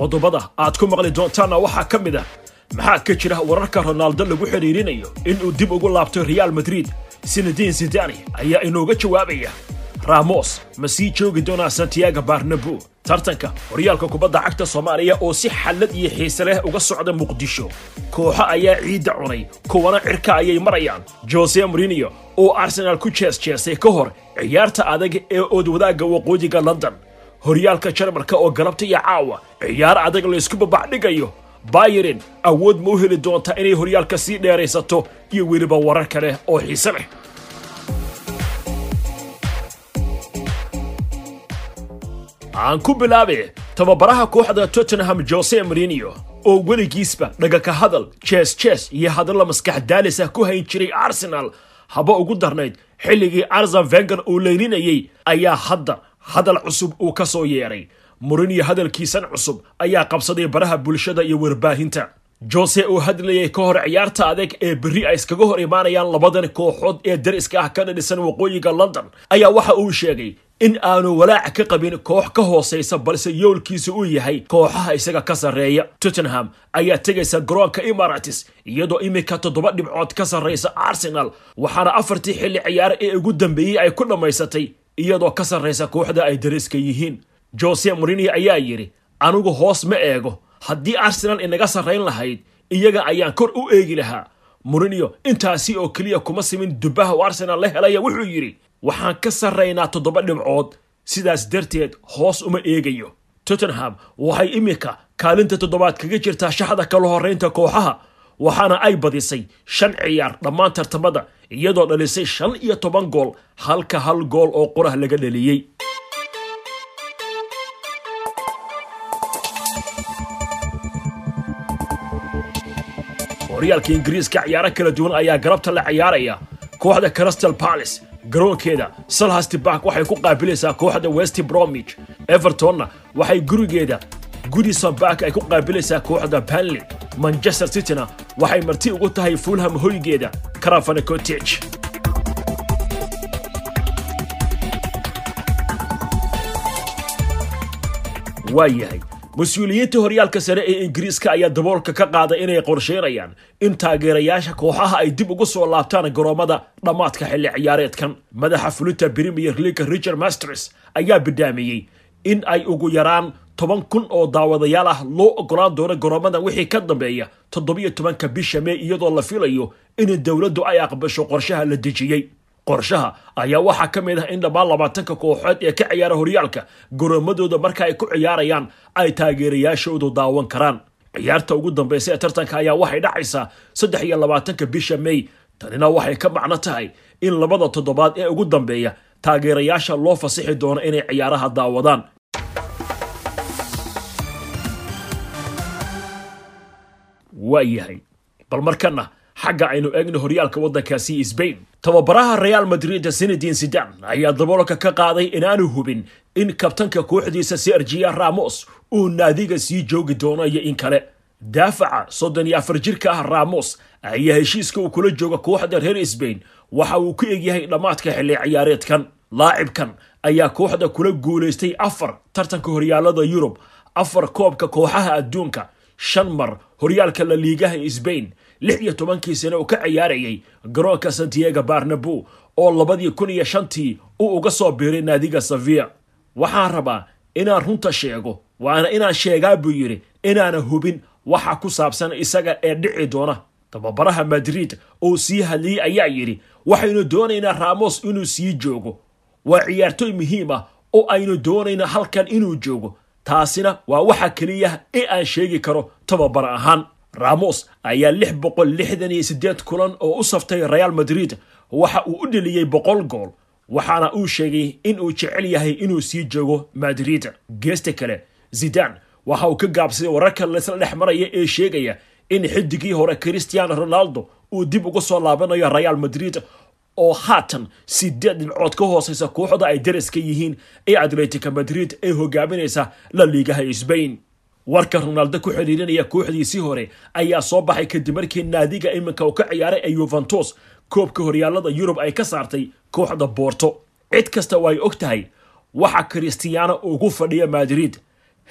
qodobada aad ku maqli doontaanna waxaa ka mid ah. Maxaa ka jira wararka ronaaldo lagu xidhiirinayo inuu dib ugu laabto reaal madrid? Sinadiin zidani ayaa inooga jawaabaya. Ramos ma sii joogi doonaa santiago barnabu tartanka horyaalka kubadda cagta soomaaliya oo si xallad iyo xiise leh uga socda muqdisho. Kooxo ayaa ciidda cunay kuwana cirka ayay marayaan. Jose morinio oo arsenaal ku jees-jeesay ka hor ciyaarta adag ee oodwadaagga waqooyiga london horyaalka jarmalka oo galabta iyo caawa ciyaar adag laysku babacdhigayo bayerin awood ma u heli doonta inay horyaalka sii dheeraysato iyo weliba warar kale oo xiise leh. Aan ku bilaabe tababaraha kooxda tottenham jose morinio oo weligiisba dhagaka hadal jees jees iyo hadalla maskax daalis ah ku hayn jiray arsenal haba ugu darnayd xilligii arsen venger uu leylinayey ayaa hadda hadal cusub uu ka soo yeedhay morinio hadalkiisan cusub ayaa qabsaday baraha bulshada iyo warbaahinta. Jose uu hadlayay ka hor ciyaarta adeeg ee berri ay iskaga hor imaanayaan labadan kooxood ee dariska ah ka dhadhisan waqooyiga london. Ayaa waxa uu sheegay in aanu walaac ka qabin koox ka hoosaysa balse yoolkiisa uu yahay kooxaha isaga ka sarreeya. Tottenham ayaa tegaysa garoonka imaratis iyadoo iminka toddoba dhibcood ka sarraysa arsenal waxaana afartii xilli ciyaare ee ugu dambeeyey ay ku dhammaysatay iyadoo ka sarraysa kooxda ay dariska yihiin. Jose morinio ayaa yidhi anigu hoos ma eego. Haddii arsenal inaga sarrayn lahayd iyaga ayaan kor u eegi lahaa. Morinio intaasi oo keliya kuma simin. Dubbaha u arsenal la helaya wuxuu yidhi waxaan ka sarraynaa toddoba dhibcood. Sidaas darteed hoos uma eegayo. Tottenham waxay iminka kaalinta toddobaad kaga jirtaa shaxda kala horraynta kooxaha waxaana ay badisay shan ciyaar dhammaan tartamada iyadoo dhalisay shan iyo toban gool halka hal gool oo qurah laga dhaliyey horyaalka ingiriiska ciyaaro kala duwan ayaa galabta la ciyaaraya. Kooxda crystal palace garoonkeeda salhasti bark waxay ku qaabilaysaa kooxda west bromwich. Evertonna waxay gurigeeda goodison bark ay ku qaabilaysaa kooxda banley manchester cityna waxay marti ugu tahay fulham hoygeeda cottage waa yahay mas'uuliyiinta horyaalka sare ee ingiriiska ayaa daboolka ka qaaday inay qorsheynayaan in taageerayaasha kooxaha ay dib ugu soo laabtaan garoomada dhammaadka xilli ciyaareedkan. Madaxa fulinta premier leaga richard masters ayaa bidhaamiyey in ay ugu yaraan toban kun oo daawadayaal ah loo ogolaan doono garoomadan wixii ka dambeeya toddobiyo tobanka bisha mey iyadoo la filayo in dowladdu ay aqbasho qorshaha la dejiyey. Qorshaha ayaa waxaa ka mid ah in dhammaan labaatanka kooxood ee ka ciyaara horyaalka garoomadooda marka ay ku ciyaarayaan ay taageerayaashoodu daawan karaan. Ciyaarta ugu dambaysa ee tartanka ayaa waxay dhacaysaa saddex iyo labaatanka bisha mey tanina waxay ka macno tahay in labada toddobaad ee ugu dambeeya taageerayaasha loo fasixi doono inay ciyaaraha daawadaan waa yahay. Bal markana xagga aynu eegno horyaalka waddankaasi sbain tababaraha reaal madrid sinadin sidan ayaa daboolka ka qaaday inaanu hubin in kabtanka kooxdiisa sergia ramos uu naadiga sii joogi doono iyo in kale. Daafaca soddon iyo afar jirka ah ramos ayaa heshiiska uu kula jooga kooxda reer sbain waxa uu ku egyahay dhammaadka xilli ciyaareedkan. Laacibkan ayaa kooxda kula guulaystay afar tartanka horyaalada yurub afar koobka kooxaha adduunka shan mar horyaalka la liigaha sbain lix iyo tobankii sane uu ka ciyaarayay garoonka santiago barnabu oo labadii kun iyo shantii uu uga soo biiray naadiga saviya waxaan rabaa inaan runta sheego waana inaan sheegaa buu yidhi inaana hubin waxa ku saabsan isaga ee dhici doona. Tababaraha madrid oo sii hadlayey ayaa yidhi waxaynu doonaynaa ramos inuu sii joogo. Waa ciyaartoy muhiim ah oo aynu doonayna halkan inuu joogo taasina waa waxa keliya ee aan sheegi karo tababar ahaan. Ramos ayaa lix boqol lixdan iyo siddeed kulan oo u saftay reaal madrid. Waxa uu u dheliyey boqol gool waxaana uu sheegay in uu jecel yahay inuu sii joogo madrid. Geesta kale zidan waxa uu ka gaabsaday wararka laysla dhex maraya ee sheegaya in xidigii hore christiano ronaldo uu dib uga soo laabanayo reaal madrid oo haatan sideed dhibcood ka hooseysa kooxda ay daraska yihiin ee atletica madrid ee hogaaminaysa la liigaha sbain warka ronaldo ku xidhiirinaya kooxdiisii hore ayaa soo baxay kadib markii naadiga iminka uu ka ciyaaray ee yuventus koobka horyaalada yurub ay ka saartay kooxda boorto cid kasta waa ay og tahay waxa kristiyaano ugu fadhiya madrid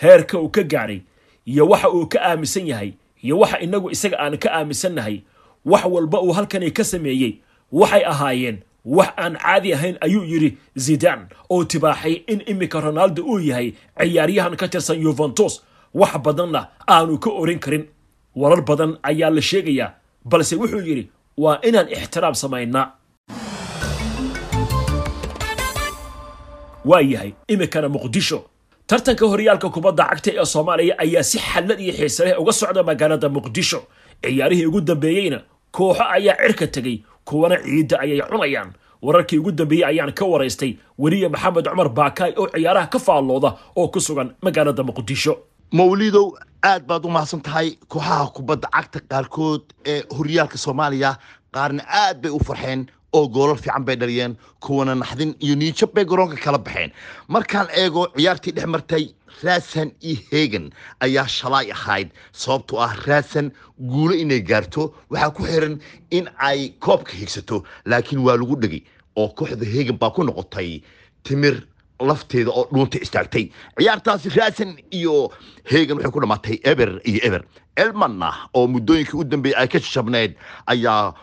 heerka uu ka gaadhay iyo waxa uu ka aaminsan yahay iyo waxa inagu isaga aan ka aaminsannahay wax walba uu halkani ka sameeyey waxay ahaayeen wax aan caadi ahayn ayuu yidhi zidan oo tibaaxay in iminka ronaldo uu yahay ciyaaryahan ka tirsan yuventus wax badanna aanu ka oran karin. Warar badan ayaa la sheegayaa balse wuxuu yidhi waa inaan ixtiraam samaynaa. Waa yahay iminkana muqdisho. Tartanka horyaalka kubadda cagta ee soomaaliya ayaa si xallad iyo xiise leh uga socda magaalada muqdisho. Ciyaarihii ugu dambeeyeyna kooxo ayaa cirka tegey kuwana ciidda ayay cunayaan. Wararkii ugu dambeeyey ayaan ka waraystay. Weriye maxamed cumar baakaay oo ciyaaraha ka faallooda oo ku sugan magaalada muqdisho. Mawlidow aad baad u mahadsan tahay kooxaha kubadda cagta qaarkood ee horyaalka soomaaliya qaarna aad bay u farxeen oo goolal fiican bay dhaliyeen kuwana naxdin iyo niijab bay garoonka kala baxeen. Markaan eego ciyaartii dhex martay raasan iyo hegan ayaa shalay ahayd sababtoo ah raasan guulo inay gaarto. Waxaa ku xiran in ay koobka higsato laakiin waa lagu dhegay oo kooxda hegan baa ku noqotay timir lafteeda oo dhuunta istaagtay. Ciyaartaasi raasan iyo hegan waxay ku dhammaatay eber iyo eber. Elmanna oo muddooyinkii u dambeeyey ay ka shabneyd ayaa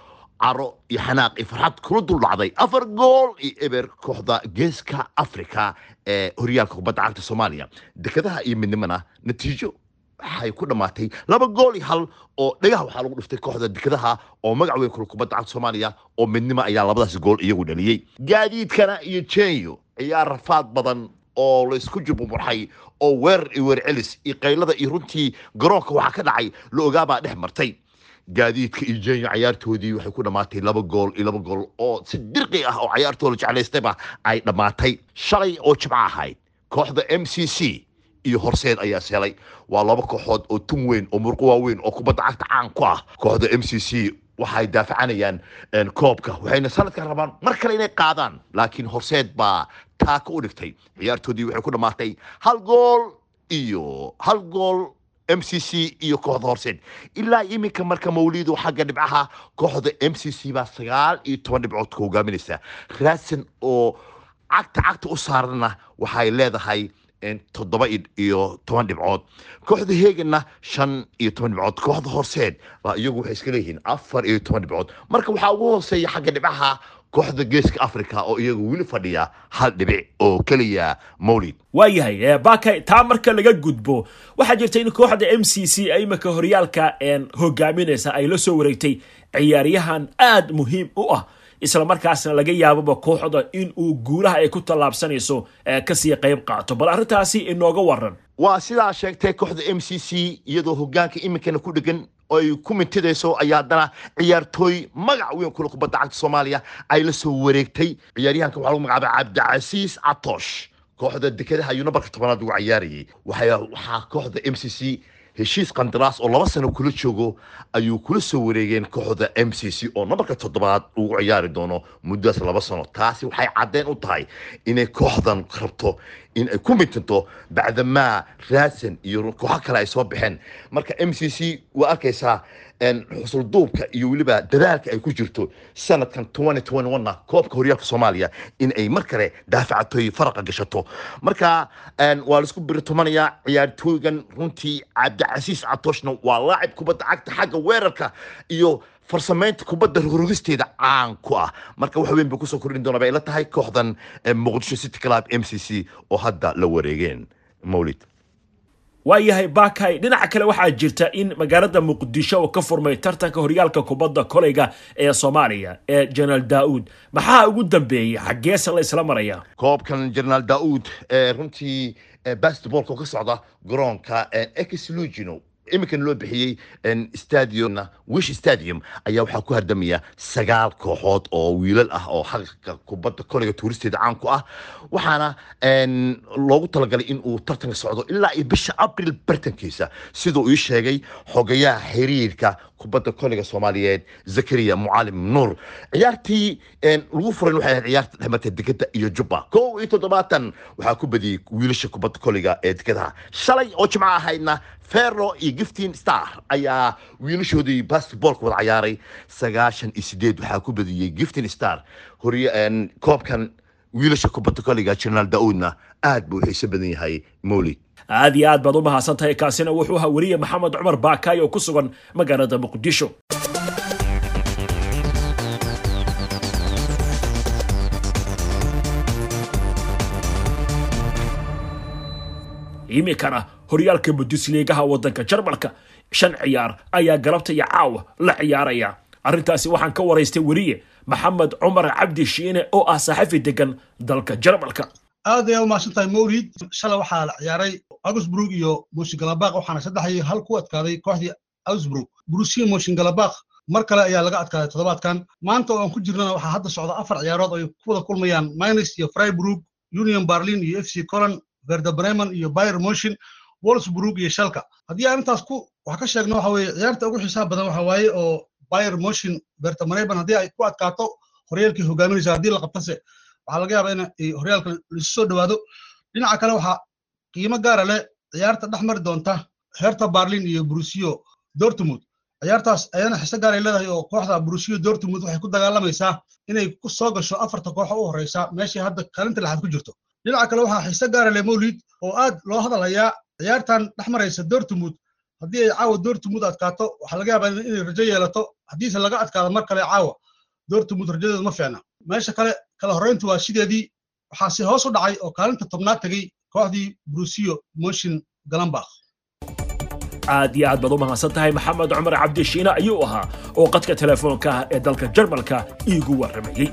caro iyo xanaaq iyo farxad kula dul dhacday afar gool iyo eber kooxda geeska africa ee horyaalka kubadda cagta soomaaliya. Dekedaha iyo midnimona natiijo waxay ku dhammaatay laba gool iyo hal oo dhagaha waxaa lagu dhiftay kooxda dekedaha oo magac weyn kula kubadda cagta soomaaliya oo midnimo ayaa labadaasi gool iyagu dhaliyey gaadiidkana iyo jenyo ciyaar rafaad badan oo laysku jubumurxay oo weerar iyo weer celis iyo qaylada iyo runtii garoonka waxaa ka dhacay la ogaabaa dhex martay gaadiidka iyo jenyo cayaartoodii waxay ku dhammaatay laba gool iyo laba gool oo si dirqi ah oo cayaartooda jeclaystayba ay dhammaatay shalay oo jimco ahayd kooxda m c c iyo horseed ayaa selay waa laba kooxood oo tun weyn oo murqo waaweyn oo kubadda cagta caan ku ah. Kooxda m c c waxay daafacanayaan koobka waxayna sanadkan rabaan mar kale inay qaadaan laakiin horseed baa taaka u dhigtay. Ciyaartoodii waxay ku dhammaatay hal gool iyo hal gool m c c iyo kooxda horseed ilaa iminka marka mawlidu xagga dhibcaha kooxda m c c baa sagaal iyo toban dhibcood ka hogaaminaysa. Raasan oo cagta cagta u saarana waxay leedahay toddoba iyo toban dhibcood. Kooxda heganna shan iyo toban dhibcood. Kooxda horseed baa iyagu waxay iska leeyihiin afar iyo toban dhibcood. Marka waxaa ugu hooseeya xagga dhibcaha kooxda geeska africa oo iyagu weli fadhiya hal dhibic oo keliya mawlid. Waayahay bakay taa marka laga gudbo waxaa jirta in kooxda m c c ee iminka horyaalka hogaaminaysa ay la soo wareegtay ciyaaryahan aad muhiim u ah. Isla markaasna laga yaababa kooxda in uu guulaha ay ku tallaabsanayso ka sii qayb qaato. Bal arrintaasi inooga waran waa sidaa sheegtay kooxda m c c iyadoo hogaanka iminkana ku dhegan ay ku mintidayso ayaa haddana ciyaartooy magac weyn kula kubadda cagta soomaaliya ay la soo wareegtay. Ciyaaryahanka waxaa lagu magacaabay cabdicasiis catosh kooxda dekedaha ayuu tobanaad ugu cayaarayay waxaa kooxda m c c heshiis qandaraas oo laba sano kula joogo ayuu kula soo wareegeen kooxda m c c oo nambarka toddobaad ugu ciyaari doono muddadaas laba sano. Taasi waxay caddeen u tahay inay kooxdan rabto in ay ku mintinto bacdamaa raasan iyo kooxo kale ay soo baxeen. Marka m c c waa arkaysaa xusulduubka iyo weliba dadaalka ay ku jirto sanadkan na koobka horyaalka soomaaliya in ay mar kale daafacatoy faraqa gashato marka waa la isku biritumanaya ciyaartooygan runtii cabdicasiis catoshna waa laacib kubadda cagta xagga weerarka iyo farsamaynta kubadda rogrogisteeda caan ku ah marka wax weyn bay ku soo kordhin doona bay la tahay kooxdan muqdisho city club m c c. Oo hadda la wareegeen mawlid waayahay bakay dhinaca kale waxaa jirta in magaalada muqdisho uu ka furmay tartanka horyaalka kubadda koleyga ee soomaaliya ee jenaraal daauud maxaa ugu dambeeyey xaggeese la isla maraya. Koobkan jenaraal daauud ee runtii basketballka oo ka socda garoonka exlugino iminkan loo bixiyey stadiumna wish stadium ayaa waxaa ku hardamaya sagaal kooxood oo wiilal ah oo xaqa kubadda koleyga tuuristeeda caan ku ah. Waxaana loogu talagalay in uu tartanka socdo ilaa iyo bisha abril bartankiisa siduu ii sheegay xogayaha xiriirka kubadda koleyga soomaaliyeed zakariya mucalim nuur. Ciyaartii lagu furan waxay ahayd ciyaarta dhexmarta dekeda iyo jubba kow iyo toddobaatan waxaa ku badiyey wiilasha kubadda koleyga ee dekadaha shalay oo jimco ahaydna ferro iyo giftin star ayaa wiilashoodii basketballka wada cayaaray. Sagaashan iyo sideed waxaa ku badiyey giftin star koobkan wiilasha kubadda koliga jenaraal daa'uudna aad buu u xiiso badan yahay mowlid aad iyo aad baad u mahadsan tahay kaasina wuxuu ahaa weriye maxamed cumar baakaay oo ku sugan magaalada muqdisho. Iminkana horyaalka bundusliigaha waddanka jarmalka. Shan ciyaar ayaa galabta iyo caawa la ciyaaraya arrintaasi waxaan ka waraystay weriye maxamed cumar cabdi shiine oo ah saxafi degan dalka jarmalka. Aad ayaa u mahadsan tahay mawlid. Shalay waxaa la ciyaaray augsburg iyo mooshingalabaq waxaana saddex hal ku adkaaday kooxdii augsburg. Brusiya mooshingalabaq mar kale ayaa laga adkaaday toddobaadkan. Maanta oo aan ku jirnana waxaa hadda socda afar ciyaarood ay ku wada kulmayaan. Minus iyo freiburg union berlin iyo f c colan verda bremen iyo bayer motion wolfsburg iyo shalka haddii aan intaas ku wax ka sheegno waxa weeye ciyaarta ugu xiisaha badan waxa waaye oo bayer motion bremen haddii ay ku adkaato horyaalkii hogaaminaysa haddii la qabtase. Waxaa laga yaabaa in horyaalka laisu soo dhowaado dhinaca kale waxaa qiimo gaara leh ciyaarta dhex mari doonta herta berlin iyo brusiyo dortmund. Ciyaartaas ayana xiise gaaray leedahay oo kooxda brusiyo dortmund waxay ku dagaalamaysaa inay ku soo gasho afarta kooxo u horeysa meeshii hadda kaalinta lixaad ku jirto. Dhinaca kale waxaa xiise gaara leh mawlid oo aad loo hadalhayaa ciyaartan dhex maraysa dortmund haddii ay caawa dortmund adkaato waxaa laga yaabaa inay rajo yeelato. Haddiise laga adkaado mar kale caawa. Dortmund rajadeedu ma fiicna. Meesha kale kala horreyntu waa sideedii waxaase hoos u dhacay oo kaalinta tobnaad tegey kooxdii brusiyo motion galambakh aad iyo aad baad u mahadsan tahay maxamed cumar cabdi shiine ayuu ahaa oo qadka telefoonka ah ee dalka jarmalka iigu warramayey